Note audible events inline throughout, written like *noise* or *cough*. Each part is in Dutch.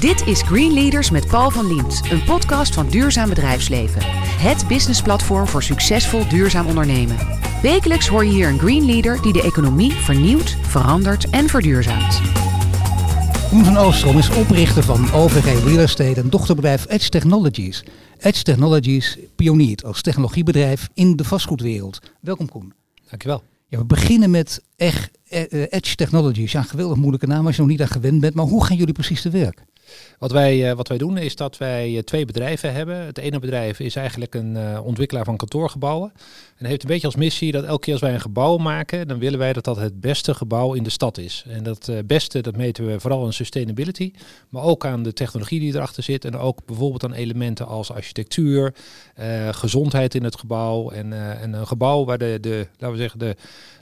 Dit is Green Leaders met Paul van Liemt, een podcast van Duurzaam Bedrijfsleven. Het businessplatform voor succesvol duurzaam ondernemen. Wekelijks hoor je hier een Green Leader die de economie vernieuwt, verandert en verduurzaamt. Koen van Oostrom is oprichter van OVG Real Estate en dochterbedrijf Edge Technologies. Edge Technologies pioniert als technologiebedrijf in de vastgoedwereld. Welkom Koen. Dankjewel. Ja, we beginnen met eh, eh, Edge Technologies. Ja, een geweldig moeilijke naam als je nog niet aan gewend bent. Maar hoe gaan jullie precies te werk? Wat wij, eh, wat wij doen is dat wij twee bedrijven hebben. Het ene bedrijf is eigenlijk een ontwikkelaar van kantoorgebouwen. En heeft een beetje als missie dat elke keer als wij een gebouw maken, dan willen wij dat dat het beste gebouw in de stad is. En dat beste, dat meten we vooral aan sustainability, maar ook aan de technologie die erachter zit. En ook bijvoorbeeld aan elementen als architectuur, gezondheid in het gebouw. En, en een gebouw waar de, de, laten we zeggen, de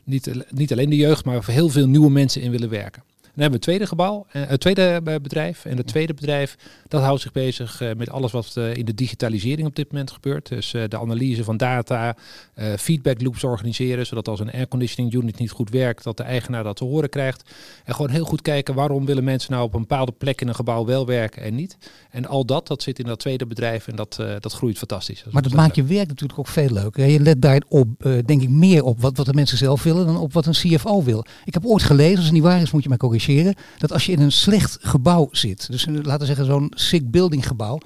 niet, niet alleen de jeugd, maar heel veel nieuwe mensen in willen werken. Dan hebben we het tweede gebouw, uh, het tweede eh, bedrijf. En het tweede bedrijf, dat houdt zich bezig uh, met alles wat in de digitalisering op dit moment gebeurt. Dus de analyse van data, feedback loops organiseren, zodat als een airconditioning unit niet goed werkt, dat de eigenaar dat te horen krijgt. En gewoon heel goed kijken waarom willen mensen nou op een bepaalde plek in een gebouw wel werken en niet. En al dat, dat zit in dat tweede bedrijf en dat, dat groeit fantastisch. Dat maar dat maakt je werk natuurlijk ook veel leuker. Je let daar op, denk ik, meer op wat, wat de mensen zelf willen dan op wat een CFO wil. Ik heb ooit gelezen, als het niet waar is, moet je mij corrigeren dat als je in een slecht gebouw zit, dus laten we zeggen zo'n sick building gebouw,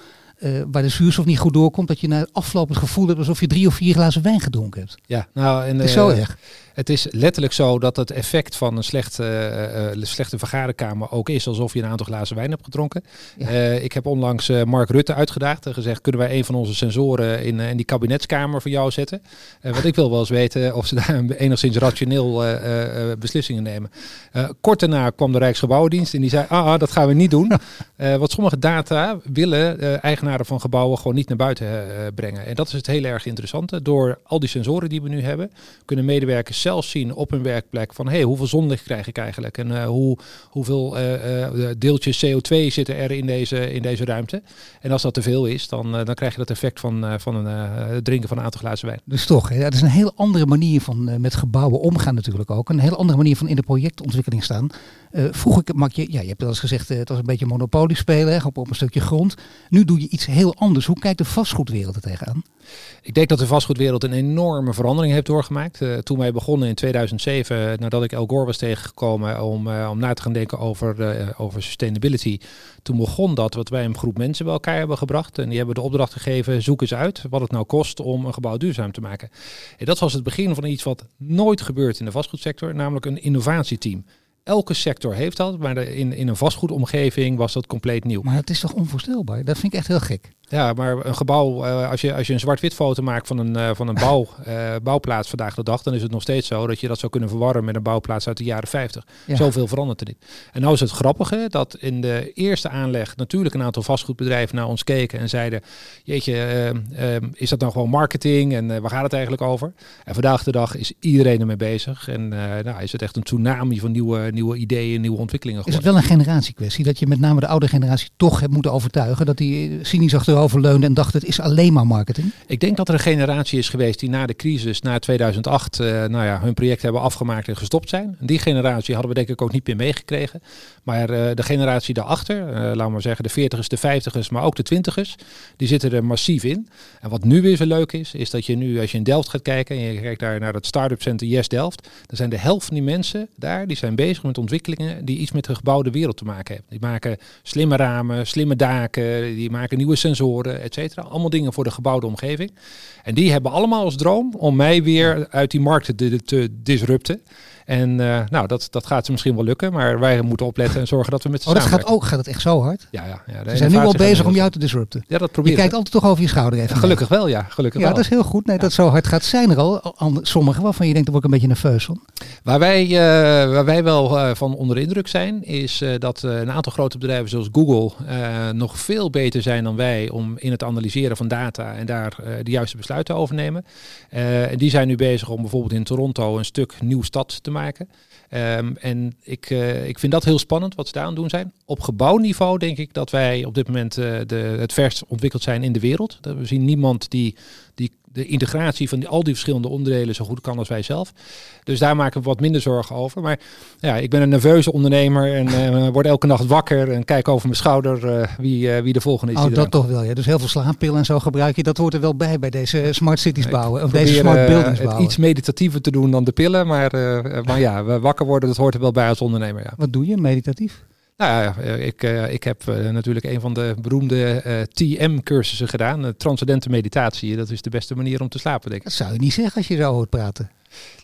uh, waar de zuurstof niet goed doorkomt, dat je na afloop het gevoel hebt alsof je drie of vier glazen wijn gedronken hebt. Ja, nou, en, het is zo eh, erg. Het is letterlijk zo dat het effect van een slechte, uh, slechte vergaderkamer ook is alsof je een aantal glazen wijn hebt gedronken. ik heb onlangs Mark Rutte uitgedaagd en gezegd: kunnen wij een van onze sensoren in, in die kabinetskamer voor jou zetten? want ik wil wel eens weten of ze daar *laughs* enigszins rationeel beslissingen nemen. kort daarna kwam de Rijksgebouwendienst en die zei: ah, ah dat gaan we niet doen. *laughs* wat sommige data willen eigenaren van gebouwen gewoon niet naar buiten brengen. En dat is het heel erg interessante. Door al die sensoren die we nu hebben, kunnen medewerkers zelf zien op hun werkplek van hey, hoeveel zonlicht krijg ik eigenlijk en uh, hoe, hoeveel uh, deeltjes CO2 zitten er in deze, in deze ruimte. En als dat te veel is, dan, dan krijg je dat effect van, van een drinken van een aantal glazen wijn. Dus toch, hè, dat is een heel andere manier van met gebouwen omgaan natuurlijk ook. Een heel andere manier van in de projectontwikkeling staan. Vroeg ik, Mark, je, ja, je hebt wel eens gezegd, het was een beetje monopolie spelen, op, op een stukje grond. Nu doe je iets heel anders. Hoe kijkt de vastgoedwereld er tegenaan? Ik denk dat de vastgoedwereld een enorme verandering heeft doorgemaakt. Toen wij begonnen in 2007, nadat ik El Gore was tegengekomen om, om na te gaan denken over, over sustainability. Toen begon dat wat wij een groep mensen bij elkaar hebben gebracht. En die hebben de opdracht gegeven, zoek eens uit wat het nou kost om een gebouw duurzaam te maken. En dat was het begin van iets wat nooit gebeurt in de vastgoedsector, namelijk een innovatieteam. Elke sector heeft dat, maar in, in een vastgoedomgeving was dat compleet nieuw. Maar het is toch onvoorstelbaar? Dat vind ik echt heel gek. Ja, maar een gebouw, uh, als, je, als je een zwart-wit foto maakt van een, uh, van een bouw, uh, *laughs* bouwplaats vandaag de dag, dan is het nog steeds zo dat je dat zou kunnen verwarren met een bouwplaats uit de jaren 50. Ja. Zoveel verandert er niet. En nou is het grappige dat in de eerste aanleg natuurlijk een aantal vastgoedbedrijven naar ons keken en zeiden, jeetje, is dat nou gewoon marketing en waar gaat het eigenlijk over? En vandaag de dag is iedereen ermee bezig en nou, is het echt een tsunami van nieuwe, nieuwe ideeën, nieuwe ontwikkelingen geworden. Is het wel een generatiekwestie dat je met name de oude generatie toch hebt moeten overtuigen dat die cynisch achterover achterover en dacht het is alleen maar marketing? Ik denk dat er een generatie is geweest die na de crisis, na 2008, uh, eh, nou ja, hun project hebben afgemaakt en gestopt zijn. Die generatie hadden we denk ik ook niet meer meegekregen. Maar uh, de generatie daarachter, uh, laten we maar zeggen de 40ers, de 50ers, maar ook de 20ers, die zitten er massief in. En wat nu weer zo leuk is, is dat je nu als je in Delft gaat kijken en je kijkt daar naar het start-up center Yes Delft, dan zijn de helft van die mensen daar, die zijn bezig met ontwikkelingen die iets met de gebouwde wereld te maken hebben. Die maken slimme ramen, slimme daken, die maken nieuwe sensoren et cetera. Allemaal dingen voor de gebouwde omgeving. En die hebben allemaal als droom om mij weer uit die markt te, te disrupten. En uh, nou, dat, dat gaat ze misschien wel lukken, maar wij moeten opletten en zorgen dat we met ze Oh, dat gaat ook, gaat het echt zo hard? Ja, ja. ja ze zijn nu al bezig om jou te disrupten. Ja, dat probeer Je kijkt altijd toch over je schouder even. gelukkig wel, ja. Gelukkig ja, dat is heel goed. Nee, dat zo hard gaat. Zijn er al sommige waarvan je denkt, daar word ik een beetje nerveus van? Waar wij, uh, waar wij wel uh, van onder indruk zijn, is dat een aantal grote bedrijven zoals Google nog veel beter zijn dan wij om in het analyseren van data en daar de juiste besluiten over nemen. en die zijn nu bezig om bijvoorbeeld in Toronto een stuk nieuw stad te maken. Um, en ik, uh, ik vind dat heel spannend wat ze daar aan doen zijn. Op gebouwniveau denk ik dat wij op dit moment uh, de, het verst ontwikkeld zijn in de wereld. We zien niemand die, die de integratie van die, al die verschillende onderdelen zo goed kan als wij zelf. Dus daar maken we wat minder zorgen over. Maar ja, ik ben een nerveuze ondernemer en uh, *laughs* word elke nacht wakker en kijk over mijn schouder wie, wie de volgende is. Oh, dat toch wel. Ja. Dus heel veel slaappillen en zo gebruik je. Dat hoort er wel bij bij deze smart cities bouwen. Of deze smart buildings bouwen. iets meditatiever te doen dan de pillen. Maar, maar ja, wakker worden, dat hoort er wel bij als ondernemer. Ja. Wat doe je meditatief? Nou ja, ik, uh, ik heb uh, natuurlijk een van de beroemde uh, TM-cursussen gedaan. transcendente meditatie. Dat is de beste manier om te slapen, denk ik. Dat zou je niet zeggen als je zo hoort praten.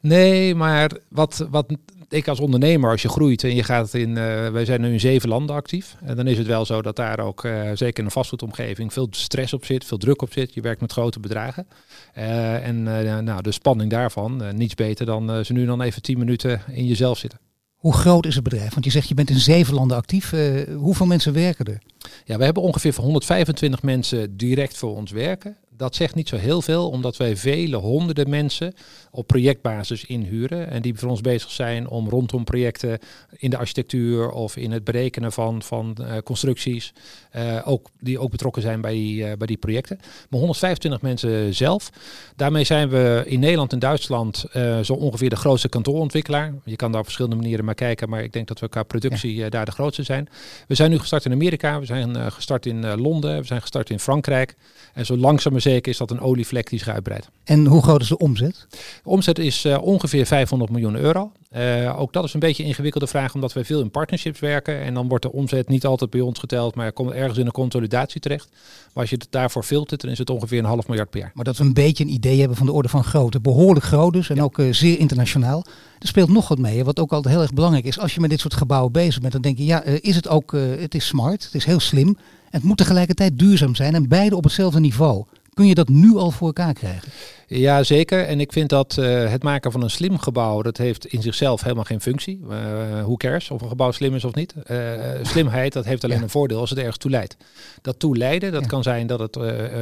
Nee, maar wat, wat ik als ondernemer, als je groeit en je gaat in, wij zijn nu in zeven landen actief. En dan is het wel zo dat daar ook, zeker in een vastgoedomgeving, veel stress op zit, veel druk op zit. Je werkt met grote bedragen. en nou, de spanning daarvan, niets beter dan ze nu dan even tien minuten in jezelf zitten. Hoe groot is het bedrijf? Want je zegt je bent in zeven landen actief. Uh, hoeveel mensen werken er? Ja, we hebben ongeveer 125 mensen direct voor ons werken dat zegt niet zo heel veel, omdat wij vele honderden mensen op projectbasis inhuren. En die voor ons bezig zijn om rondom projecten in de architectuur of in het berekenen van, van uh, constructies. Uh, ook, die ook betrokken zijn bij die, uh, bij die projecten. Maar 125 mensen zelf. Daarmee zijn we in Nederland en Duitsland zo ongeveer de grootste kantoorontwikkelaar. Je kan daar op verschillende manieren naar kijken, maar ik denk dat we qua productie daar de grootste zijn. We zijn nu gestart in Amerika, we zijn gestart in Londen, we zijn gestart in Frankrijk. En zo langzaam maar zeker is dat een olievlek die zich uitbreidt. En hoe groot is de omzet? De omzet is uh, ongeveer 500 miljoen euro. Uh, ook dat is een beetje een ingewikkelde vraag, omdat wij veel in partnerships werken. En dan wordt de omzet niet altijd bij ons geteld, maar komt ergens in een consolidatie terecht. Maar als je het daarvoor filtert, dan is het ongeveer een half miljard per jaar. Maar dat we een beetje een idee hebben van de orde van grootte. Behoorlijk groot dus en ja. ook uh, zeer internationaal. Er speelt nog wat mee, wat ook altijd heel erg belangrijk is. Als je met dit soort gebouwen bezig bent, dan denk je, ja, is het ook, het is smart, het is heel slim. Het moet tegelijkertijd duurzaam zijn en beide op hetzelfde niveau. Kun je dat nu al voor elkaar krijgen? Ja, zeker. En ik vind dat uh, het maken van een slim gebouw, dat heeft in zichzelf helemaal geen functie. Uh, hoe cares of een gebouw slim is of niet? Uh, slimheid, dat heeft alleen ja. een voordeel als het ergens toe leidt. Dat toeleiden, dat ja. kan zijn dat het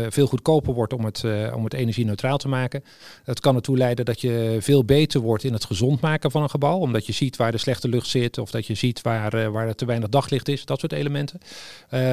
veel goedkoper wordt om het, om het energie-neutraal te maken. Dat kan ertoe leiden dat je veel beter wordt in het gezond maken van een gebouw. Omdat je ziet waar de slechte lucht zit of dat je ziet waar, waar er te weinig daglicht is. Dat soort elementen.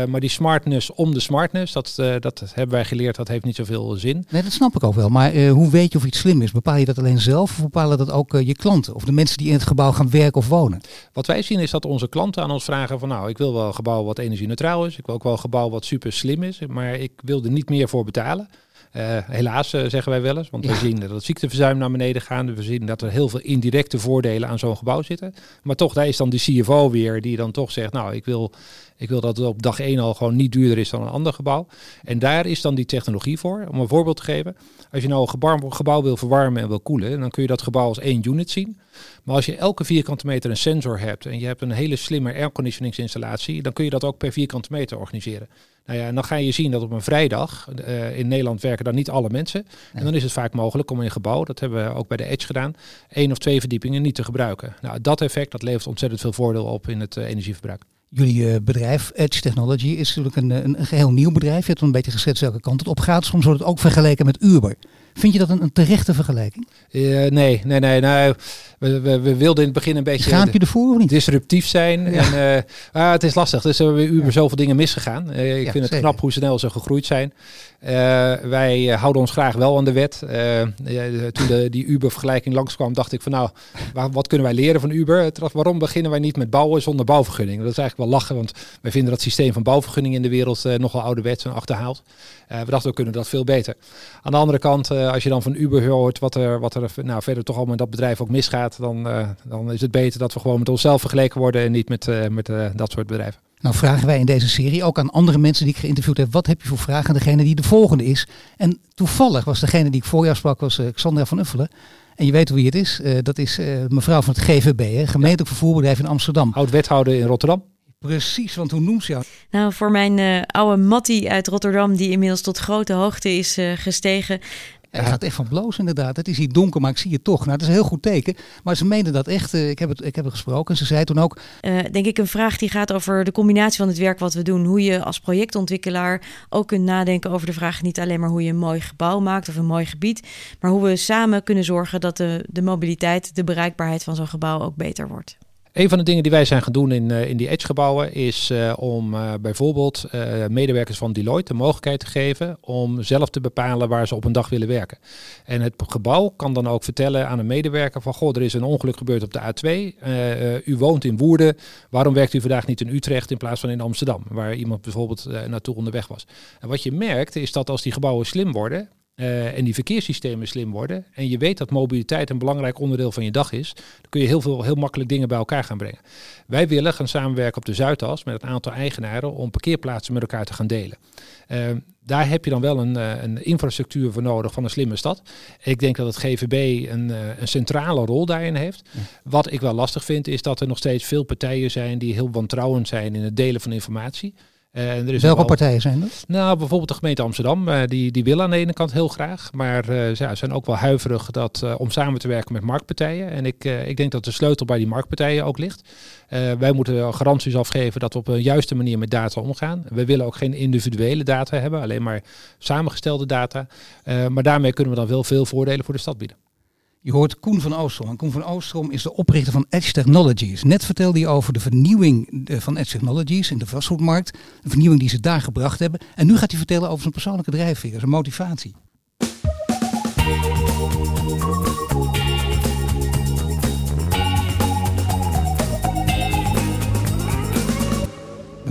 maar die smartness om de smartness, dat, dat hebben wij geleerd, dat heeft niet zoveel zin. Nee, dat snap ik ook wel. Maar uh, hoe weet je of iets slim is? Bepaal je dat alleen zelf of bepalen dat ook uh, je klanten of de mensen die in het gebouw gaan werken of wonen? Wat wij zien is dat onze klanten aan ons vragen van nou, ik wil wel een gebouw wat energie-neutraal is. Ik wil ook wel een gebouw wat super slim is, maar ik wil er niet meer voor betalen. Uh, helaas uh, zeggen wij wel eens, want ja. we zien dat het ziekteverzuim naar beneden gaat. We zien dat er heel veel indirecte voordelen aan zo'n gebouw zitten. Maar toch, daar is dan de CFO weer die dan toch zegt, nou, ik wil, ik wil dat het op dag 1 al gewoon niet duurder is dan een ander gebouw. En daar is dan die technologie voor. Om een voorbeeld te geven, als je nou een gebouw, gebouw wil verwarmen en wil koelen, dan kun je dat gebouw als één unit zien. Maar als je elke vierkante meter een sensor hebt en je hebt een hele slimme airconditioningsinstallatie, dan kun je dat ook per vierkante meter organiseren. Nou ja, en dan ga je zien dat op een vrijdag, uh, in Nederland werken dan niet alle mensen. Nee. En dan is het vaak mogelijk om in een gebouw, dat hebben we ook bij de Edge gedaan, één of twee verdiepingen niet te gebruiken. Nou, dat effect dat levert ontzettend veel voordeel op in het uh, energieverbruik. Jullie uh, bedrijf, Edge Technology, is natuurlijk een, een, een, geheel nieuw bedrijf. Je hebt een beetje geschetst welke kant het op gaat. Soms wordt het ook vergeleken met Uber. Vind je dat een, een terechte vergelijking? Uh, nee, nee, nee. Nou, we, we, we, wilden in het begin een beetje je ervoor of niet? disruptief zijn. Ja. En, uh, ah, het is lastig. Dus hebben Uber ja. zoveel dingen misgegaan. Uh, ik ja, vind het zeker. knap hoe snel ze gegroeid zijn. Wij houden ons graag wel aan de wet. toen de, die Uber-vergelijking langskwam, dacht ik van nou, wat kunnen wij leren van Uber? Waarom beginnen wij niet met bouwen zonder bouwvergunning? Dat is eigenlijk wel lachen, want wij vinden dat systeem van bouwvergunning in de wereld nogal ouderwets en achterhaald. we dachten, we kunnen dat veel beter. Aan de andere kant, als je dan van Uber hoort wat er, wat er nou, verder toch al met dat bedrijf ook misgaat, dan, dan is het beter dat we gewoon met onszelf vergeleken worden en niet met, met dat soort bedrijven. Nou vragen wij in deze serie ook aan andere mensen die ik geïnterviewd heb, wat heb je voor vragen aan degene die de volgende is? En toevallig was degene die ik voor jou sprak, was Xandra van Uffelen. En je weet wie het is, dat is mevrouw van het GVB, hè, gemeentelijk vervoerbedrijf in Amsterdam. Oud-wethouder in Rotterdam. Precies, want hoe noemt ze jou? Nou, voor mijn uh, oude Mattie uit Rotterdam, die inmiddels tot grote hoogte is uh, gestegen, hij gaat echt van bloos inderdaad. Het is hier donker, maar ik zie het toch. Nou, dat is een heel goed teken. Maar ze meende dat echt. Uh, ik, heb het, ik heb het gesproken. Ze zei toen ook... Uh, denk ik een vraag die gaat over de combinatie van het werk wat we doen. Hoe je als projectontwikkelaar ook kunt nadenken over de vraag... niet alleen maar hoe je een mooi gebouw maakt of een mooi gebied... maar hoe we samen kunnen zorgen dat de, de mobiliteit, de bereikbaarheid van zo'n gebouw ook beter wordt. Een van de dingen die wij zijn gaan doen in, uh, in die Edge-gebouwen is uh, om uh, bijvoorbeeld medewerkers van Deloitte de mogelijkheid te geven om zelf te bepalen waar ze op een dag willen werken. En het gebouw kan dan ook vertellen aan een medewerker van goh, er is een ongeluk gebeurd op de A2. u woont in Woerden, waarom werkt u vandaag niet in Utrecht in plaats van in Amsterdam, waar iemand bijvoorbeeld naartoe onderweg was. En wat je merkt is dat als die gebouwen slim worden, uh, en die verkeerssystemen slim worden. En je weet dat mobiliteit een belangrijk onderdeel van je dag is. Dan kun je heel veel heel makkelijk dingen bij elkaar gaan brengen. Wij willen gaan samenwerken op de Zuidas met een aantal eigenaren om parkeerplaatsen met elkaar te gaan delen. Uh, daar heb je dan wel een, uh, een, infrastructuur voor nodig van een slimme stad. Ik denk dat het GVB een, een centrale rol daarin heeft. Ja. Wat ik wel lastig vind is dat er nog steeds veel partijen zijn die heel wantrouwend zijn in het delen van informatie. Uh, er is Welke wel, partijen zijn dat? Nou, bijvoorbeeld de gemeente Amsterdam. Uh, die, die willen aan de ene kant heel graag. Maar uh, ja, zijn ook wel huiverig dat, om samen te werken met marktpartijen. En ik, ik denk dat de sleutel bij die marktpartijen ook ligt. wij moeten garanties afgeven dat we op een juiste manier met data omgaan. We willen ook geen individuele data hebben, alleen maar samengestelde data. maar daarmee kunnen we dan wel veel voordelen voor de stad bieden. Je hoort Koen van Oostrom. En Koen van Oostrom is de oprichter van Edge Technologies. Net vertelde hij over de vernieuwing eh, van Edge Technologies in de vastgoedmarkt. De vernieuwing die ze daar gebracht hebben. En nu gaat hij vertellen over zijn persoonlijke drijfveer, zijn motivatie.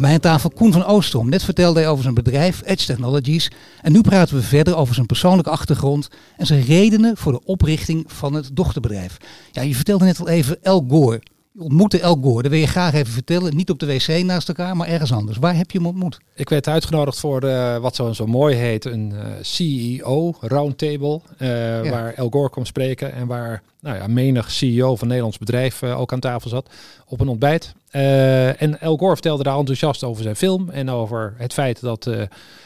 Mij aan tafel Koen van Oostrom. Net vertelde hij over zijn bedrijf Edge Technologies. En nu praten we verder over zijn persoonlijke achtergrond en zijn redenen voor de oprichting van het dochterbedrijf. Ja, je vertelde net al even El Gore. Ontmoette El Gore. Dat wil je graag even vertellen. Niet op de wc naast elkaar, maar ergens anders. Waar heb je hem ontmoet? Ik werd uitgenodigd voor uh, wat zo, zo mooi heet een uh, CEO roundtable. Uh, ja. Waar El Gore kwam spreken en waar nou ja, menig CEO van Nederlands bedrijf ook aan tafel zat. Op een ontbijt. en El Gore vertelde daar enthousiast over zijn film en over het feit dat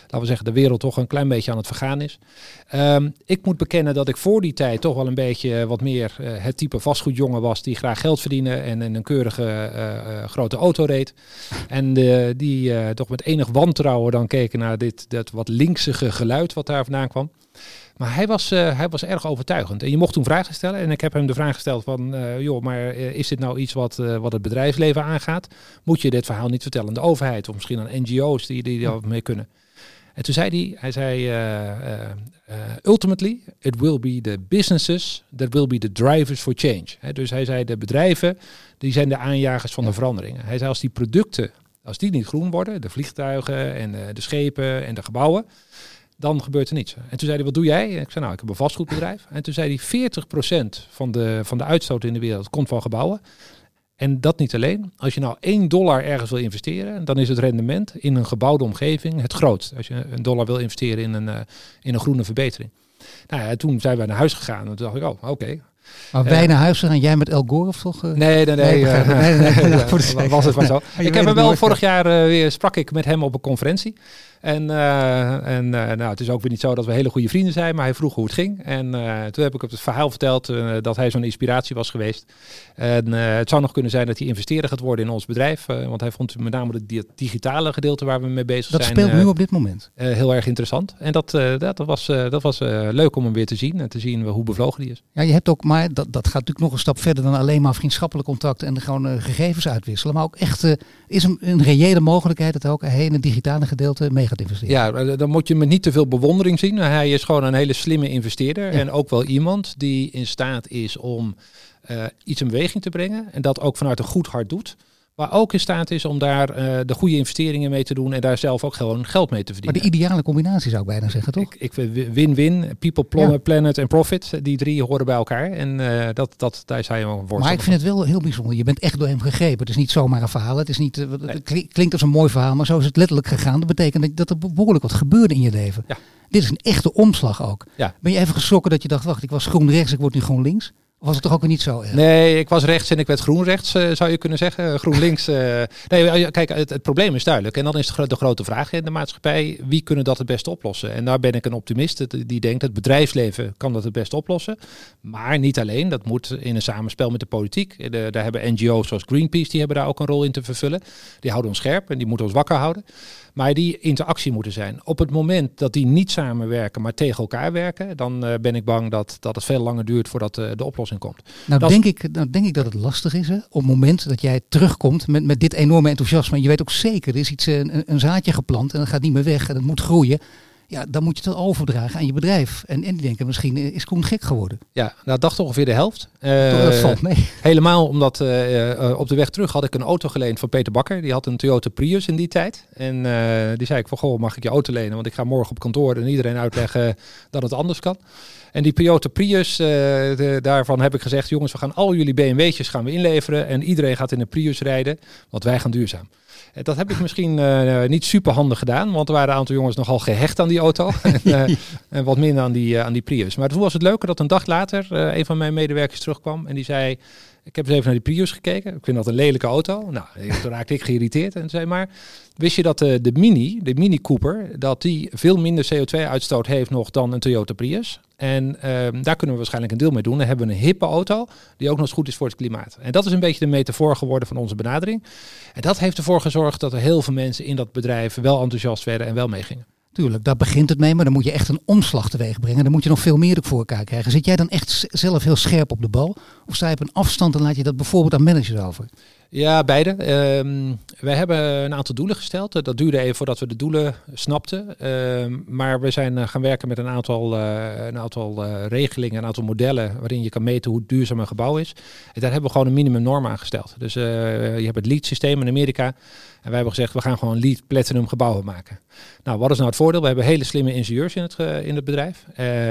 laten we zeggen, de wereld toch een klein beetje aan het vergaan is. Um, ik moet bekennen dat ik voor die tijd toch wel een beetje wat meer uh, het type vastgoedjongen was die graag geld verdiende en een keurige uh, grote auto reed. En die toch met enig wantrouwen dan keken naar dit dat wat linksige geluid wat daar vandaan kwam. Maar hij was, hij was erg overtuigend. En je mocht toen vragen stellen. En ik heb hem de vraag gesteld van, joh, maar is dit nou iets wat, wat het bedrijfsleven aangaat? Moet je dit verhaal niet vertellen aan de overheid of misschien aan NGO's die, die daar mee kunnen? En toen zei hij, hij zei, uh, uh, ultimately, it will be the businesses that will be the drivers for change. He, dus hij zei, de bedrijven, die zijn de aanjagers van de veranderingen. Hij zei, als die producten, als die niet groen worden, de vliegtuigen en de schepen en de gebouwen, dan gebeurt er niets. En toen zei hij, wat doe jij? Ik zei, nou, ik heb een vastgoedbedrijf. En toen zei hij, 40% van de, van de uitstoot in de wereld komt van gebouwen. En dat niet alleen. Als je nou 1 dollar ergens wil investeren, dan is het rendement in een gebouwde omgeving het grootst. Als je een dollar wil investeren in een, uh, in een groene verbetering. Nou ja, toen zijn wij naar huis gegaan en toen dacht ik, oh, oké. Maar wij uh, naar huis gaan, jij met El Gore of toch? Uh, nee, nee, nee. nee, nee, nee, nee *laughs* was het maar zo. *laughs* ik heb hem wel vorig jaar weer, sprak ik met hem op een conferentie. En, uh, en uh, nou, het is ook weer niet zo dat we hele goede vrienden zijn, maar hij vroeg hoe het ging. En uh, toen heb ik op het verhaal verteld dat hij zo'n inspiratie was geweest. En het zou nog kunnen zijn dat hij investeerder gaat worden in ons bedrijf. want hij vond met name het digitale gedeelte waar we mee bezig dat zijn. Dat speelt nu op dit moment. heel erg interessant. En dat, dat, dat was, dat was leuk om hem weer te zien en te zien hoe bevlogen die is. Ja, je hebt ook, maar dat, dat gaat natuurlijk nog een stap verder dan alleen maar vriendschappelijk contact en gewoon gegevens uitwisselen. Maar ook echt is een, een reële mogelijkheid dat ook hij in het digitale gedeelte mee gaat investeren. Ja, eh, dan moet je met niet te veel bewondering zien. Hij is gewoon een hele slimme investeerder. En ook wel iemand die in staat is om uh, iets in beweging te brengen. En dat ook vanuit een goed hart doet. Maar ook in staat is om daar uh, de goede investeringen mee te doen en daar zelf ook gewoon geld mee te verdienen. Maar de ideale combinatie zou ik bijna zeggen, toch? Ik, win-win, people, ja. planet en profit, die drie horen bij elkaar. En uh, dat, dat, daar zijn we voor. Maar ik vind het wel heel bijzonder. Je bent echt door hem gegrepen. Het is niet zomaar een verhaal. Het, is niet, uh, het klinkt als een mooi verhaal, maar zo is het letterlijk gegaan. Dat betekent dat er behoorlijk wat gebeurde in je leven. Ja. Dit is een echte omslag ook. Ja. Ben je even geschrokken dat je dacht, wacht, ik was groen rechts, ik word nu groen links? Was het toch ook niet zo? Nee, ik was rechts en ik werd groen rechts, uh, zou je kunnen zeggen. Groen links. Uh, nee, kijk, het, probleem is duidelijk. En dan is de, grote vraag in de maatschappij: wie kunnen dat het beste oplossen? En daar ben ik een optimist die denkt: het bedrijfsleven kan dat het beste oplossen. Maar niet alleen, dat moet in een samenspel met de politiek. De, daar hebben NGO's zoals Greenpeace, die hebben daar ook een rol in te vervullen. Die houden ons scherp en die moeten ons wakker houden. Maar die interactie moeten zijn. Op het moment dat die niet samenwerken, maar tegen elkaar werken, dan uh, ben ik bang dat, dat het veel langer duurt voordat de oplossing komt. Nou, Dat denk ik, nou denk ik dat het lastig is hè, op het moment dat jij terugkomt met, met dit enorme enthousiasme. En je weet ook zeker, er is iets, eh, een, een zaadje geplant en dat gaat niet meer weg en dat moet groeien. Ja, dan moet je het overdragen aan je bedrijf. En, en die denken misschien eh, is Koen gek geworden. Ja, nou dacht ongeveer de helft. Eh, dat valt mee. *laughs* Helemaal omdat eh, eh, op de weg terug had ik een auto geleend van Peter Bakker. Die had een Toyota Prius in die tijd. En eh, die zei ik van, goh, mag ik je auto lenen? Want ik ga morgen op kantoor en iedereen uitleggen dat het anders kan. En die Toyota Prius, eh, de- daarvan heb ik gezegd, jongens, we gaan al jullie BMW'tjes gaan we inleveren. En iedereen gaat in een Prius rijden, want wij gaan duurzaam. Dat heb ik misschien eh, niet super handig gedaan, want er waren een aantal jongens nogal gehecht aan die auto. *laughs* en, eh, en wat minder aan die, eh, aan die Prius. Maar toen was het leuke dat een dag later een van mijn medewerkers terugkwam en die zei... Ik heb eens even naar die Prius gekeken. Ik vind dat een lelijke auto. Nou, *laughs* toen raakte ik geïrriteerd en zei maar... Wist je dat eh, de Mini, de Mini Cooper, dat die veel minder CO2-uitstoot heeft nog dan een Toyota Prius? En ehm, daar kunnen we waarschijnlijk een deel mee doen. Dan hebben we een hippe auto die ook nog eens goed is voor het klimaat. En dat is een beetje de metafoor geworden van onze benadering. En dat heeft ervoor gezorgd dat er heel veel mensen in dat bedrijf wel enthousiast werden en wel meegingen. Tuurlijk, daar begint het mee, maar dan moet je echt een omslag teweeg brengen. Dan moet je nog veel meer voor elkaar krijgen. Zit jij dan echt zelf heel scherp op de bal? Of sta je op een afstand en laat je dat bijvoorbeeld aan managers over? Ja, beide. Ehm, wij hebben een aantal doelen gesteld. Eh, Dat duurde even voordat we de doelen snapten. Ehm, maar we zijn eh, gaan werken met een aantal, eh, een aantal regelingen, een aantal modellen waarin je kan meten hoe duurzaam een gebouw is. En daar hebben we gewoon een minimumnorm aan gesteld. Dus je hebt het LEED systeem in Amerika. En wij hebben gezegd, we gaan gewoon LEED Platinum gebouwen maken. Nou, wat is nou het voordeel? We hebben hele slimme ingenieurs in het, in het bedrijf.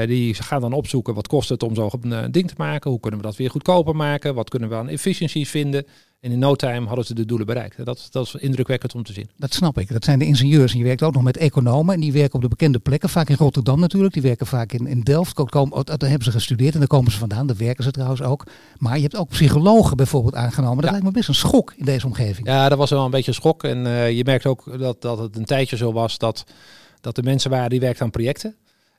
Die gaan dan opzoeken wat kost het om zo'n ding te maken. Hoe kunnen we dat weer goedkoper maken? Wat kunnen we aan efficiënties vinden? En in no time hadden ze de doelen bereikt. Dat, dat is indrukwekkend om te zien. Dat snap ik. Dat zijn de ingenieurs. En je werkt ook nog met economen. En die werken op de bekende plekken. Vaak in Rotterdam natuurlijk. Die werken vaak in, in Delft. Ko- Komen, oh, daar hebben ze gestudeerd. En daar komen ze vandaan. Daar werken ze trouwens ook. Maar je hebt ook psychologen bijvoorbeeld aangenomen. Dat Ja. lijkt me best een schok in deze omgeving. Ja, dat was wel een beetje een schok. En eh, je merkt ook dat, dat het een tijdje zo was dat, dat de mensen waren die werkten aan projecten.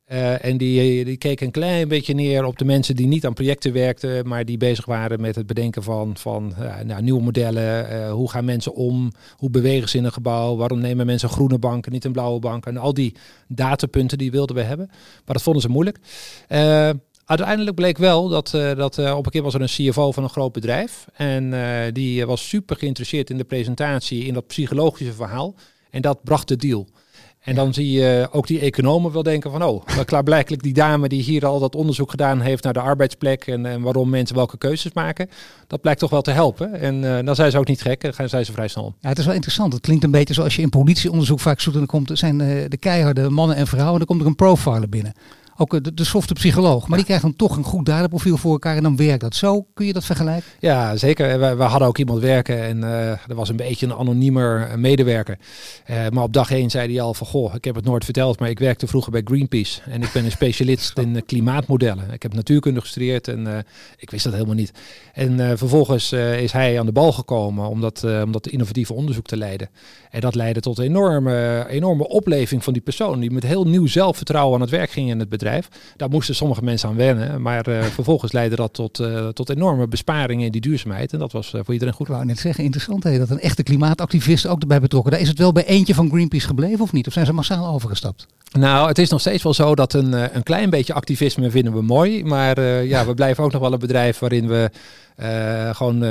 Eh, en die, die keken een klein beetje neer op de mensen die niet aan projecten werkten, maar die bezig waren met het bedenken van, van ja, nou, nieuwe modellen. Eh, hoe gaan mensen om? Hoe bewegen ze in een gebouw? Waarom nemen mensen groene banken, niet een blauwe bank? En al die datapunten die wilden we hebben. Maar dat vonden ze moeilijk. Eh, Uiteindelijk bleek wel dat, eh, dat eh, op een keer was er een CFO van een groot bedrijf. En eh, die was super geïnteresseerd in de presentatie, in dat psychologische verhaal. En dat bracht de deal. En dan zie je ook die economen wel denken van, oh, maar klaarblijkelijk die dame die hier al dat onderzoek gedaan heeft naar de arbeidsplek en, en waarom mensen welke keuzes maken, dat blijkt toch wel te helpen. En eh, dan zijn ze ook niet gek, dan zijn ze vrij snel. Ja, het is wel interessant. Het klinkt een beetje zoals je in politieonderzoek vaak zoekt. En dan komt, zijn eh, de keiharde mannen en vrouwen. En dan komt er een profiler binnen. Ook de, de softe psycholoog. Maar die krijgt dan toch een goed daderprofiel voor elkaar. En dan werkt dat. Zo kun je dat vergelijken. Ja, zeker. We, we hadden ook iemand werken en eh er was een beetje een anoniemer medewerker. Eh, maar op dag één zei hij al van, goh, ik heb het nooit verteld, maar ik werkte vroeger bij Greenpeace. En ik ben een specialist *laughs* in eh, klimaatmodellen. Ik heb natuurkunde gestudeerd en ik wist dat helemaal niet. En vervolgens is hij aan de bal gekomen om dat, om dat innovatieve onderzoek te leiden. En dat leidde tot een enorme, enorme opleving van die persoon, die met heel nieuw zelfvertrouwen aan het werk ging in het bedrijf. Daar moesten sommige mensen aan wennen, maar eh, *laughs* vervolgens leidde dat tot, eh, tot enorme besparingen in die duurzaamheid. En dat was eh, voor iedereen goed. Ik wou net zeggen, interessant hè, dat een echte klimaatactivist ook erbij betrokken. Daar is het wel bij eentje van Greenpeace gebleven of niet? Of zijn ze massaal overgestapt? Nou, het is nog steeds wel zo dat een, een klein beetje activisme vinden we mooi. Maar ja, we *laughs* blijven ook nog wel een bedrijf waarin we gewoon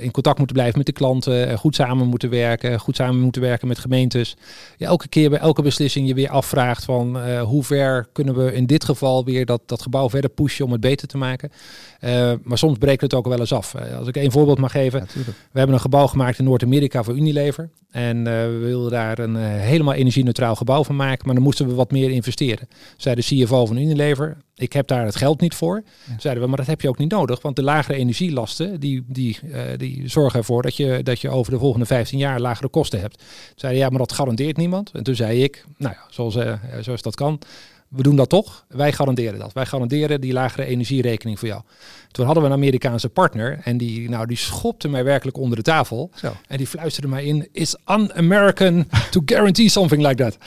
in contact moeten blijven met de klanten. goed samen moeten werken. Goed samen moeten werken met gemeentes. Ja, elke keer bij elke beslissing je weer afvraagt van hoe ver kunnen we in dit geval weer dat, dat gebouw verder pushen om het beter te maken. Eh, maar soms breekt het ook wel eens af. Eh, als ik één voorbeeld mag geven. We hebben een gebouw gemaakt in Noord-Amerika voor Unilever. En eh, we wilden daar een helemaal energie-neutraal gebouw van maken. Maar dan moesten we wat meer investeren. Zei de CFO van Unilever, ik heb daar het geld niet voor. Zeiden we, maar dat heb je ook niet nodig. Want de lagere energielasten, die, die, die zorgen ervoor dat je, dat je over de volgende 15 jaar lagere kosten hebt. Zeiden ja, maar dat garandeert niemand. En toen zei ik, nou ja, zoals, eh, zoals dat kan. We doen dat toch. Wij garanderen dat. Wij garanderen die lagere energierekening voor jou. Toen hadden we een Amerikaanse partner en die, nou, die schopte mij werkelijk onder de tafel. Zo. En die fluisterde mij in, it's un-American to guarantee something like that.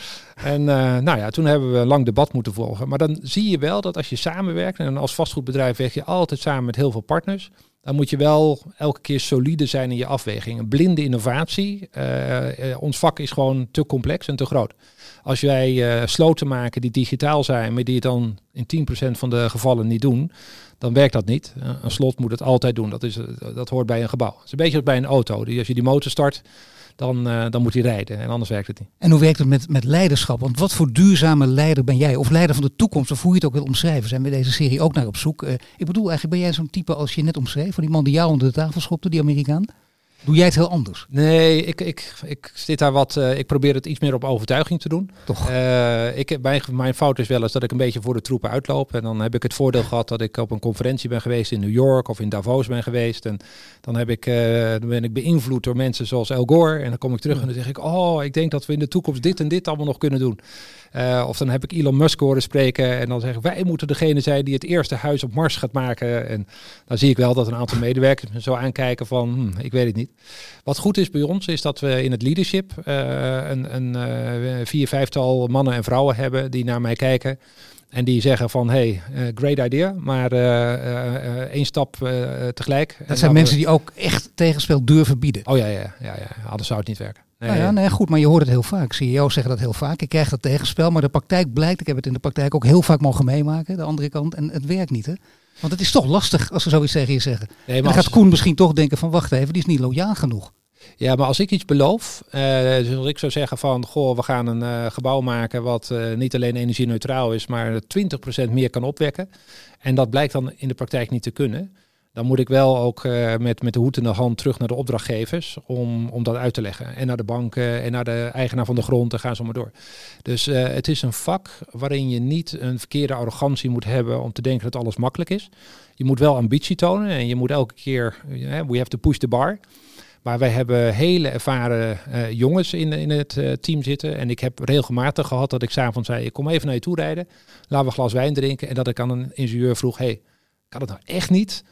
En eh, nou ja, toen hebben we een lang debat moeten volgen. Maar dan zie je wel dat als je samenwerkt, en als vastgoedbedrijf werk je altijd samen met heel veel partners, dan moet je wel elke keer solide zijn in je afwegingen. Blinde innovatie, eh, eh, ons vak is gewoon te complex en te groot. Als wij sloten maken die digitaal zijn, maar die het dan in 10% van de gevallen niet doen, dan werkt dat niet. een slot moet het altijd doen. Dat, is, dat hoort bij een gebouw. Het is een beetje als bij een auto. Als je die motor start, dan, uh, dan moet hij rijden. En anders werkt het niet. En hoe werkt het met, met leiderschap? Want wat voor duurzame leider ben jij? Of leider van de toekomst, of hoe je het ook wil omschrijven. Zijn we deze serie ook naar op zoek. Uh, ik bedoel, eigenlijk ben jij zo'n type als je net omschreef. Van die man die jou onder de tafel schopte, die Amerikaan. Doe jij het heel anders? Nee, ik, ik, ik zit daar wat. Uh, ik probeer het iets meer op overtuiging te doen. Toch? Uh, ik, mijn, mijn fout is wel eens dat ik een beetje voor de troepen uitloop. En dan heb ik het voordeel gehad dat ik op een conferentie ben geweest in New York of in Davos ben geweest. En dan, heb ik, uh, dan ben ik beïnvloed door mensen zoals El Gore. En dan kom ik terug en dan zeg ik: Oh, ik denk dat we in de toekomst dit en dit allemaal nog kunnen doen. Uh, of dan heb ik Elon Musk horen spreken en dan zeggen wij moeten degene zijn die het eerste huis op Mars gaat maken. En dan zie ik wel dat een aantal medewerkers me zo aankijken van hm, ik weet het niet. Wat goed is bij ons is dat we in het leadership uh, een, een uh, vier, vijftal mannen en vrouwen hebben die naar mij kijken. En die zeggen van, hey, uh, great idea, maar uh, één stap tegelijk. Dat zijn mensen die ook echt tegenspel durven bieden. Oh ja, ja, ja, ja. anders zou het niet werken. Nee, nou ja, nee, goed, maar je hoort het heel vaak. CEO's zeggen dat heel vaak. Ik krijg dat tegenspel, maar de praktijk blijkt, ik heb het in de praktijk ook heel vaak mogen meemaken, de andere kant, en het werkt niet. Hè? Want het is toch lastig als ze zoiets tegen je zeggen. Nee, dan gaat Koen misschien toch denken van, wacht even, die is niet loyaal genoeg. Ja, maar als ik iets beloof, uh, dus als ik zou zeggen van, goh, we gaan een uh, gebouw maken wat uh, niet alleen energie-neutraal is, maar 20% meer kan opwekken. En dat blijkt dan in de praktijk niet te kunnen dan moet ik wel ook uh, met, met de hoed in de hand terug naar de opdrachtgevers om, om dat uit te leggen. En naar de banken en naar de eigenaar van de grond en gaan zo maar door. Dus uh, het is een vak waarin je niet een verkeerde arrogantie moet hebben om te denken dat alles makkelijk is. Je moet wel ambitie tonen en je moet elke keer, uh, we have to push the bar. Maar wij hebben hele ervaren jongens in, in het team zitten. En ik heb regelmatig gehad dat ik s'avonds zei, ik kom even naar je toe rijden. Laten we een glas wijn drinken. En dat ik aan een ingenieur vroeg, hey, kan het nou echt niet?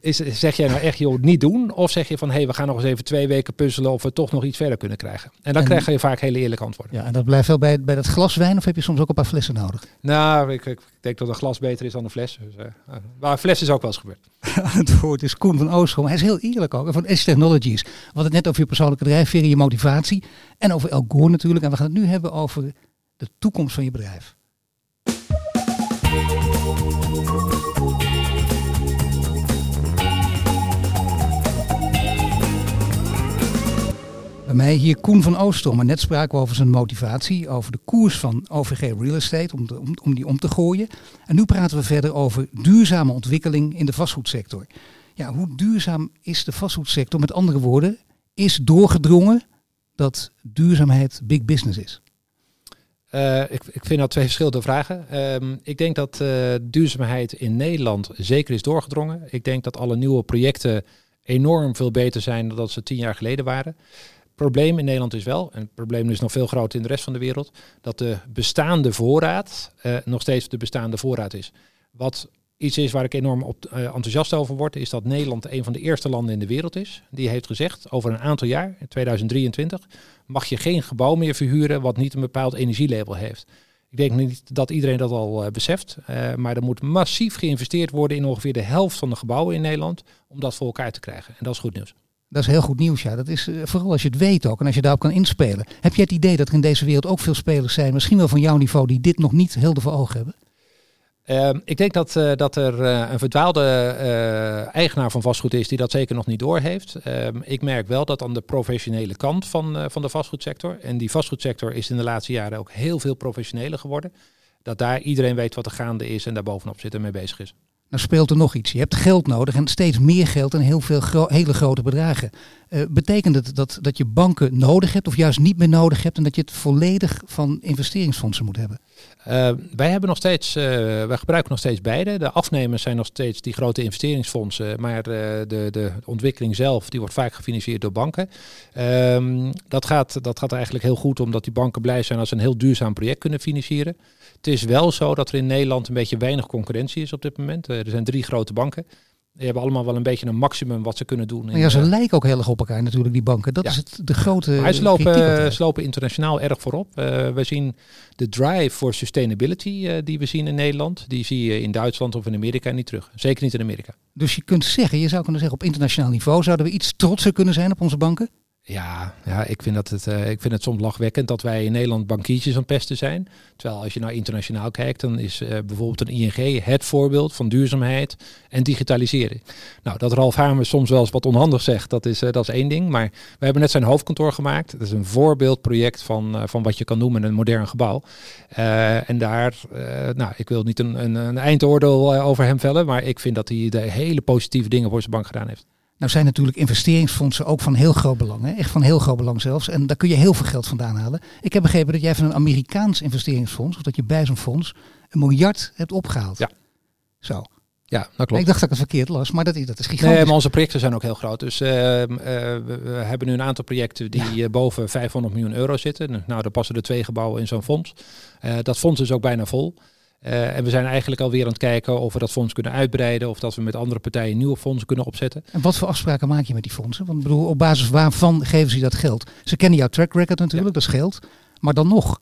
Is, zeg jij nou echt, joh, niet doen? Of zeg je van, hé, hey, we gaan nog eens even twee weken puzzelen of we toch nog iets verder kunnen krijgen? En dan en, krijg je vaak hele eerlijke antwoorden. Ja, en dat blijft wel bij, bij dat glas wijn of heb je soms ook een paar flessen nodig? Nou, ik, ik denk dat een glas beter is dan een fles. Dus, uh, maar een fles is ook wel eens gebeurd. *laughs* het woord is Koen van Oostrom. Hij is heel eerlijk ook. Van S Technologies. We hadden het net over je persoonlijke drijfveer, je motivatie. En over El Gore natuurlijk. En we gaan het nu hebben over de toekomst van je bedrijf. Bij mij hier Koen van Oostrom. En net spraken we over zijn motivatie, over de koers van OVG Real Estate, om, om, die om te gooien. En nu praten we verder over duurzame ontwikkeling in de vastgoedsector. Ja, hoe duurzaam is de vastgoedsector? Met andere woorden, is doorgedrongen dat duurzaamheid big business is? Uh, ik, ik, vind dat twee verschillende vragen. Uh, ik denk dat uh, duurzaamheid in Nederland zeker is doorgedrongen. Ik denk dat alle nieuwe projecten enorm veel beter zijn dan dat ze tien jaar geleden waren probleem in Nederland is wel, en het probleem is nog veel groter in de rest van de wereld, dat de bestaande voorraad uh, nog steeds de bestaande voorraad is. Wat iets is waar ik enorm op, uh, enthousiast over word, is dat Nederland een van de eerste landen in de wereld is. Die heeft gezegd, over een aantal jaar, in 2023, mag je geen gebouw meer verhuren wat niet een bepaald energielabel heeft. Ik denk niet dat iedereen dat al uh, beseft, maar er moet massief geïnvesteerd worden in ongeveer de helft van de gebouwen in Nederland om dat voor elkaar te krijgen. En dat is goed nieuws. Dat is heel goed nieuws, ja. Dat is uh, vooral als je het weet ook en als je daarop kan inspelen. Heb jij het idee dat er in deze wereld ook veel spelers zijn, misschien wel van jouw niveau, die dit nog niet helder voor ogen hebben? Uh, ik denk dat, uh, dat er een verdwaalde eigenaar van vastgoed is die dat zeker nog niet doorheeft. Ehm, ik merk wel dat aan de professionele kant van, van de vastgoedsector, en die vastgoedsector is in de laatste jaren ook heel veel professioneler geworden, dat daar iedereen weet wat er gaande is en daar bovenop zit en mee bezig is. Nou speelt er nog iets. Je hebt geld nodig en steeds meer geld en heel veel hele grote bedragen. Uh, betekent het dat, dat je banken nodig hebt of juist niet meer nodig hebt en dat je het volledig van investeringsfondsen moet hebben? Uh, wij hebben nog steeds, uh, wij gebruiken nog steeds beide. De afnemers zijn nog steeds die grote investeringsfondsen, maar de, de ontwikkeling zelf die wordt vaak gefinancierd door banken. Um, dat, gaat, dat gaat eigenlijk heel goed omdat die banken blij zijn als ze een heel duurzaam project kunnen financieren. Het is wel zo dat er in Nederland een beetje weinig concurrentie is op dit moment. er zijn drie grote banken. Die hebben allemaal wel een beetje een maximum wat ze kunnen doen. ja, ze lijken ook heel erg op elkaar natuurlijk, die banken. Dat is het, de grote. Maar ze lopen, ze lopen internationaal erg voorop. Uh, we zien de drive voor sustainability uh, die we zien in Nederland. Die zie je in Duitsland of in Amerika niet terug. Zeker niet in Amerika. Dus je kunt zeggen, je zou kunnen zeggen, op internationaal niveau zouden we iets trotser kunnen zijn op onze banken? Ja, ja ik, vind dat het, uh, ik vind het soms lachwekkend dat wij in Nederland bankiertjes aan pesten zijn. Terwijl als je nou internationaal kijkt, dan is uh, bijvoorbeeld een ING het voorbeeld van duurzaamheid en digitalisering. Nou, dat Ralf Hamer soms wel eens wat onhandig zegt, dat is, uh, dat is één ding. Maar we hebben net zijn hoofdkantoor gemaakt. Dat is een voorbeeldproject van, van wat je kan noemen een modern gebouw. en daar, nou, ik wil niet een, een, een eindoordeel over hem vellen, maar ik vind dat hij de hele positieve dingen voor zijn bank gedaan heeft. Nou zijn natuurlijk investeringsfondsen ook van heel groot belang. Hè? Echt van heel groot belang zelfs. En daar kun je heel veel geld vandaan halen. Ik heb begrepen dat jij van een Amerikaans investeringsfonds, of dat je bij zo'n fonds, een miljard hebt opgehaald. Ja. Zo. Ja, dat klopt. Ik dacht dat ik het verkeerd las, maar dat is, dat is gigantisch. Nee, maar onze projecten zijn ook heel groot. Dus uh, we hebben nu een aantal projecten die ja. boven 500 miljoen euro zitten. Nou, daar passen er twee gebouwen in zo'n fonds. Uh, dat fonds is ook bijna vol. Uh, en we zijn eigenlijk alweer aan het kijken of we dat fonds kunnen uitbreiden of dat we met andere partijen nieuwe fondsen kunnen opzetten. En wat voor afspraken maak je met die fondsen? Want ik bedoel, op basis waarvan geven ze dat geld? Ze kennen jouw track record natuurlijk, ja. dat is geld. Maar dan nog.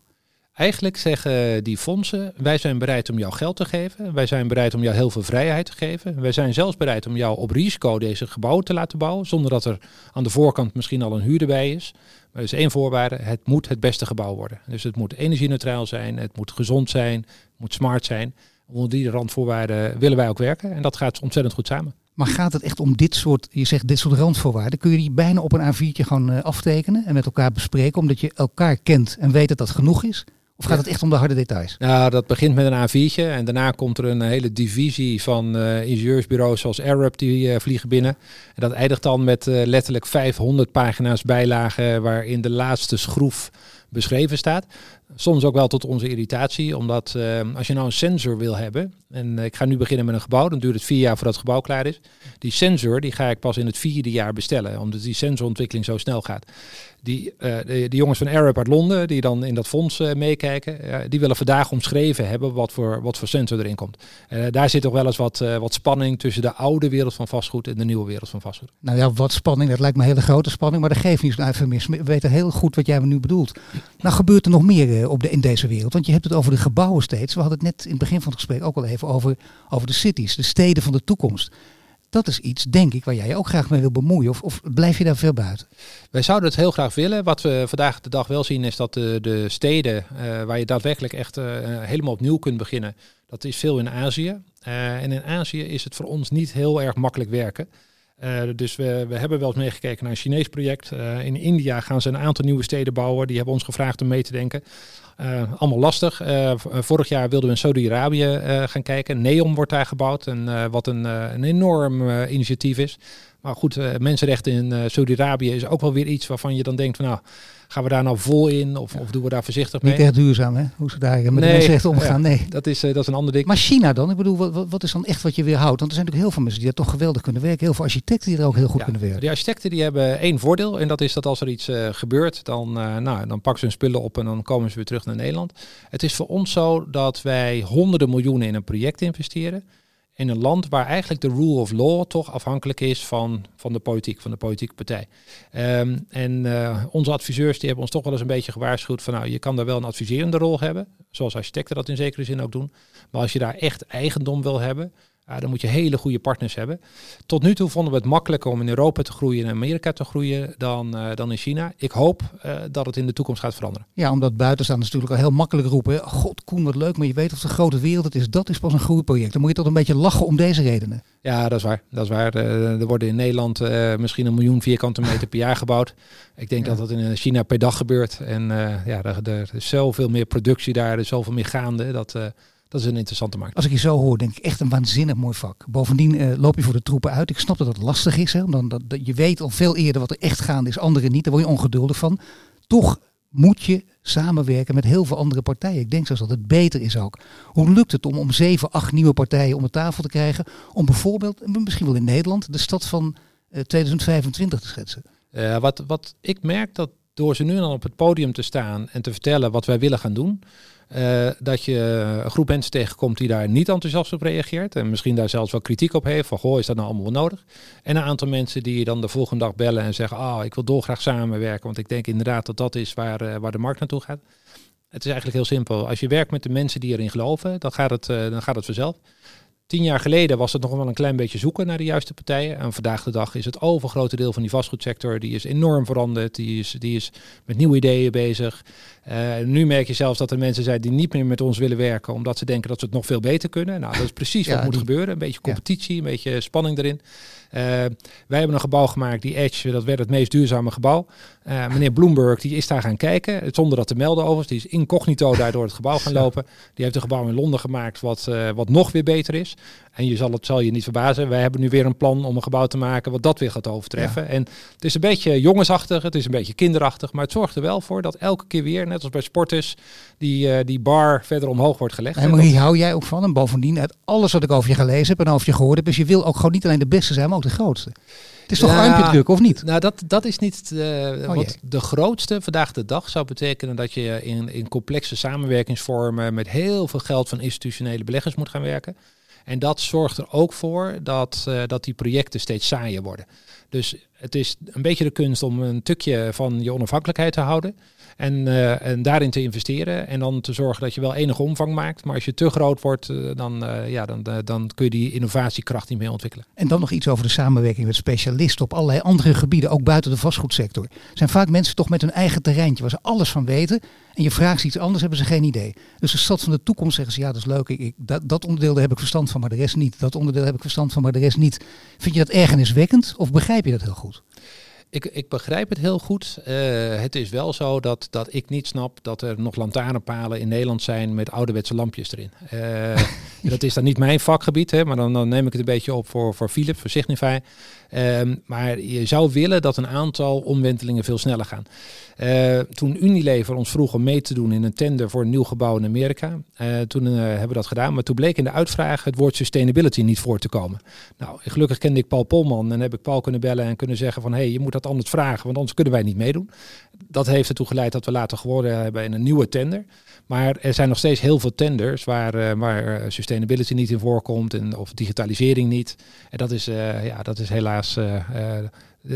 Eigenlijk zeggen die fondsen, wij zijn bereid om jou geld te geven. Wij zijn bereid om jou heel veel vrijheid te geven. Wij zijn zelfs bereid om jou op risico deze gebouwen te laten bouwen. Zonder dat er aan de voorkant misschien al een huurder bij is. Maar er is één voorwaarde, het moet het beste gebouw worden. Dus het moet energie-neutraal zijn, het moet gezond zijn, moet smart zijn. Onder die randvoorwaarden willen wij ook werken. En dat gaat ontzettend goed samen. Maar gaat het echt om dit soort, je zegt dit soort randvoorwaarden? Kun je die bijna op een A4'tje gewoon uh, aftekenen en met elkaar bespreken, omdat je elkaar kent en weet dat dat genoeg is? Of gaat het echt om de harde details? Nou, dat begint met een A4'tje en daarna komt er een hele divisie van uh, ingenieursbureaus zoals Arab die uh, vliegen binnen. En dat eindigt dan met uh, letterlijk 500 pagina's bijlagen waarin de laatste schroef beschreven staat. Soms ook wel tot onze irritatie, omdat uh, als je nou een sensor wil hebben, en ik ga nu beginnen met een gebouw, dan duurt het vier jaar voordat het gebouw klaar is. Die sensor die ga ik pas in het vierde jaar bestellen, omdat die sensorontwikkeling zo snel gaat. Die, uh, de, jongens van Arab uit Londen, die dan in dat fonds meekijken, die willen vandaag omschreven hebben wat voor, wat voor sensor erin komt. daar zit toch wel eens wat, wat spanning tussen de oude wereld van vastgoed en de nieuwe wereld van vastgoed. Nou ja, wat spanning, dat lijkt me een hele grote spanning, maar dat geeft niet zo'n mis. We weten heel goed wat jij nu bedoelt. Nou gebeurt er nog meer op de, in deze wereld, want je hebt het over de gebouwen steeds. We hadden het net in het begin van het gesprek ook al even over, over de cities, de steden van de toekomst. Dat is iets, denk ik, waar jij je ook graag mee wil bemoeien. Of, of blijf je daar veel buiten? Wij zouden het heel graag willen. Wat we vandaag de dag wel zien is dat de, de steden uh, waar je daadwerkelijk echt helemaal opnieuw kunt beginnen, dat is veel in Azië. En in Azië is het voor ons niet heel erg makkelijk werken. Uh, dus we, we hebben wel eens meegekeken naar een Chinees project. Uh, in India gaan ze een aantal nieuwe steden bouwen. Die hebben ons gevraagd om mee te denken. Uh, allemaal lastig. vorig jaar wilden we in Saudi-Arabië gaan kijken. Neom wordt daar gebouwd. En, wat een, een enorm initiatief is. Maar goed, mensenrechten in Saudi-Arabië is ook wel weer iets waarvan je dan denkt van nou Gaan we daar nou vol in of, of doen we daar voorzichtig mee? Niet echt duurzaam, hè? Hoe ze daar met nee, de mensenrechten omgaan. Ja, nee, dat is, uh, dat is een ander ding. Maar China dan? Ik bedoel, wat, wat is dan echt wat je weer houdt? Want er zijn natuurlijk heel veel mensen die daar toch geweldig kunnen werken. Heel veel architecten die er ook heel goed ja, kunnen werken. Die architecten die hebben één voordeel. En dat is dat als er iets gebeurt, dan, nou, dan pakken ze hun spullen op en dan komen ze weer terug naar Nederland. Het is voor ons zo dat wij honderden miljoenen in een project investeren in een land waar eigenlijk de rule of law toch afhankelijk is van, van de politiek, van de politieke partij. Um, en uh, onze adviseurs die hebben ons toch wel eens een beetje gewaarschuwd van nou, je kan daar wel een adviserende rol hebben, zoals architecten dat in zekere zin ook doen. Maar als je daar echt eigendom wil hebben, ja, dan moet je hele goede partners hebben. Tot nu toe vonden we het makkelijker om in Europa te groeien en in Amerika te groeien dan, uh, dan in China. Ik hoop uh, dat het in de toekomst gaat veranderen. Ja, omdat buitenstaanders natuurlijk al heel makkelijk roepen. God, Koen, wat leuk, maar je weet of de grote wereld het is. Dat is pas een groeiproject. Dan moet je toch een beetje lachen om deze redenen. Ja, dat is waar. Dat is waar. Uh, er worden in Nederland misschien een miljoen vierkante meter per jaar gebouwd. Ik denk ja. dat dat in China per dag gebeurt. En ja, er, er, is zoveel meer productie daar, er is zoveel meer gaande. Dat dat is een interessante markt. Als ik je zo hoor, denk ik echt een waanzinnig mooi vak. Bovendien uh, loop je voor de troepen uit. Ik snap dat het lastig is. Hè, omdat dat, dat, je weet al veel eerder wat er echt gaande is, anderen niet. Daar word je ongeduldig van. Toch moet je samenwerken met heel veel andere partijen. Ik denk zelfs dat het beter is ook. Hoe lukt het om, om zeven, acht nieuwe partijen om de tafel te krijgen? Om bijvoorbeeld, misschien wel in Nederland, de stad van uh, 2025 te schetsen? Uh, wat, wat ik merk dat door ze nu dan op het podium te staan en te vertellen wat wij willen gaan doen, uh, dat je een groep mensen tegenkomt die daar niet enthousiast op reageert. En misschien daar zelfs wel kritiek op heeft. Van goh, is dat nou allemaal wel nodig? En een aantal mensen die je dan de volgende dag bellen en zeggen. Ah, oh, ik wil dolgraag samenwerken. Want ik denk inderdaad dat dat is waar, uh, waar de markt naartoe gaat. Het is eigenlijk heel simpel. Als je werkt met de mensen die erin geloven, dan gaat het, uh, dan gaat het vanzelf. Tien jaar geleden was het nog wel een klein beetje zoeken naar de juiste partijen. En vandaag de dag is het overgrote deel van die vastgoedsector, die is enorm veranderd. Die is, die is met nieuwe ideeën bezig. Uh, nu merk je zelfs dat er mensen zijn die niet meer met ons willen werken, omdat ze denken dat ze het nog veel beter kunnen. Nou, dat is precies wat moet gebeuren. Een beetje competitie, een beetje spanning erin. Uh, wij hebben een gebouw gemaakt, die Edge, dat werd het meest duurzame gebouw. Uh, meneer Bloomberg, die is daar gaan kijken, zonder dat te melden overigens. Die is incognito daar door het gebouw gaan lopen. Die heeft een gebouw in Londen gemaakt wat, wat nog weer beter is. En je zal het zal je niet verbazen. Wij hebben nu weer een plan om een gebouw te maken wat dat weer gaat overtreffen. En het is een beetje jongensachtig, het is een beetje kinderachtig, maar het zorgt er wel voor dat elke keer weer, net als bij sporters, die, uh, die bar verder omhoog wordt gelegd. En maar hier hou jij ook van. En bovendien, uit alles wat ik over je gelezen heb en over je gehoord heb, is je wil ook gewoon niet alleen de beste zijn, maar ook de grootste. Het is toch ja, ruimpje druk, of niet? Nou, dat, dat is niet uh, wat de grootste vandaag de dag zou betekenen dat je in, in complexe samenwerkingsvormen met heel veel geld van institutionele beleggers moet gaan werken. En dat zorgt er ook voor dat, uh, dat die projecten steeds saaier worden. Dus het is een beetje de kunst om een tukje van je onafhankelijkheid te houden. En, uh, en daarin te investeren. En dan te zorgen dat je wel enige omvang maakt. Maar als je te groot wordt, uh, dan, uh, ja, dan, dan kun je die innovatiekracht niet meer ontwikkelen. En dan nog iets over de samenwerking met specialisten op allerlei andere gebieden, ook buiten de vastgoedsector. Er zijn vaak mensen toch met hun eigen terreintje waar ze alles van weten. En je vraagt ze iets anders, hebben ze geen idee. Dus de stad van de toekomst zeggen ze, ja dat is leuk, ik, ik, dat, dat onderdeel daar heb ik verstand van, maar de rest niet. Dat onderdeel heb ik verstand van, maar de rest niet. Vind je dat ergerniswekkend of begrijp je dat heel goed? Ik, ik begrijp het heel goed. Uh, het is wel zo dat, dat ik niet snap dat er nog lantaarnpalen in Nederland zijn met ouderwetse lampjes erin. Uh, *laughs* dat is dan niet mijn vakgebied, hè, maar dan, dan neem ik het een beetje op voor, voor Philips, voor Signify. Um, maar je zou willen dat een aantal omwentelingen veel sneller gaan. Uh, toen Unilever ons vroeg om mee te doen in een tender voor een nieuw gebouw in Amerika, uh, toen uh, hebben we dat gedaan. Maar toen bleek in de uitvraag het woord sustainability niet voor te komen. Nou, gelukkig kende ik Paul Polman en heb ik Paul kunnen bellen en kunnen zeggen van hé, hey, je moet dat anders vragen, want anders kunnen wij niet meedoen. Dat heeft ertoe geleid dat we later geworden hebben in een nieuwe tender. Maar er zijn nog steeds heel veel tenders waar, waar sustainability niet in voorkomt en, of digitalisering niet. En dat is, ja, dat is helaas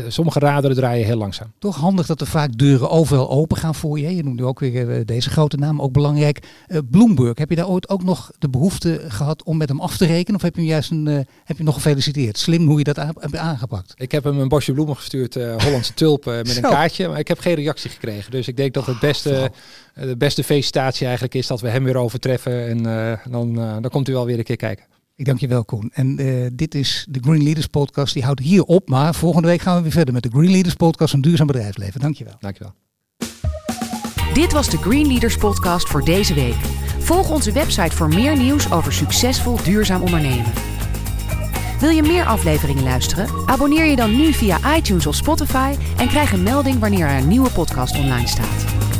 sommige raderen draaien heel langzaam. Toch handig dat er vaak deuren overal open gaan voor je. Je noemde ook weer uh, deze grote naam, ook belangrijk. Uh, Bloomberg, heb je daar ooit ook nog de behoefte gehad om met hem af te rekenen? Of heb je hem juist een, uh, heb je nog gefeliciteerd? Slim hoe je dat hebt aangepakt. Ik heb hem een bosje bloemen gestuurd, Hollandse tulpen, met een *laughs* kaartje. Maar ik heb geen reactie gekregen. Dus ik denk dat het beste, de beste felicitatie eigenlijk is dat we hem weer overtreffen. En dan, dan komt u wel weer een keer kijken. Ik dank je wel, Koen. En uh, dit is de Green Leaders Podcast. Die houdt hier op. Maar volgende week gaan we weer verder met de Green Leaders Podcast van Duurzaam Bedrijfsleven. Dank je wel. Dank je wel. Dit was de Green Leaders Podcast voor deze week. Volg onze website voor meer nieuws over succesvol duurzaam ondernemen. Wil je meer afleveringen luisteren? Abonneer je dan nu via iTunes of Spotify en krijg een melding wanneer er een nieuwe podcast online staat.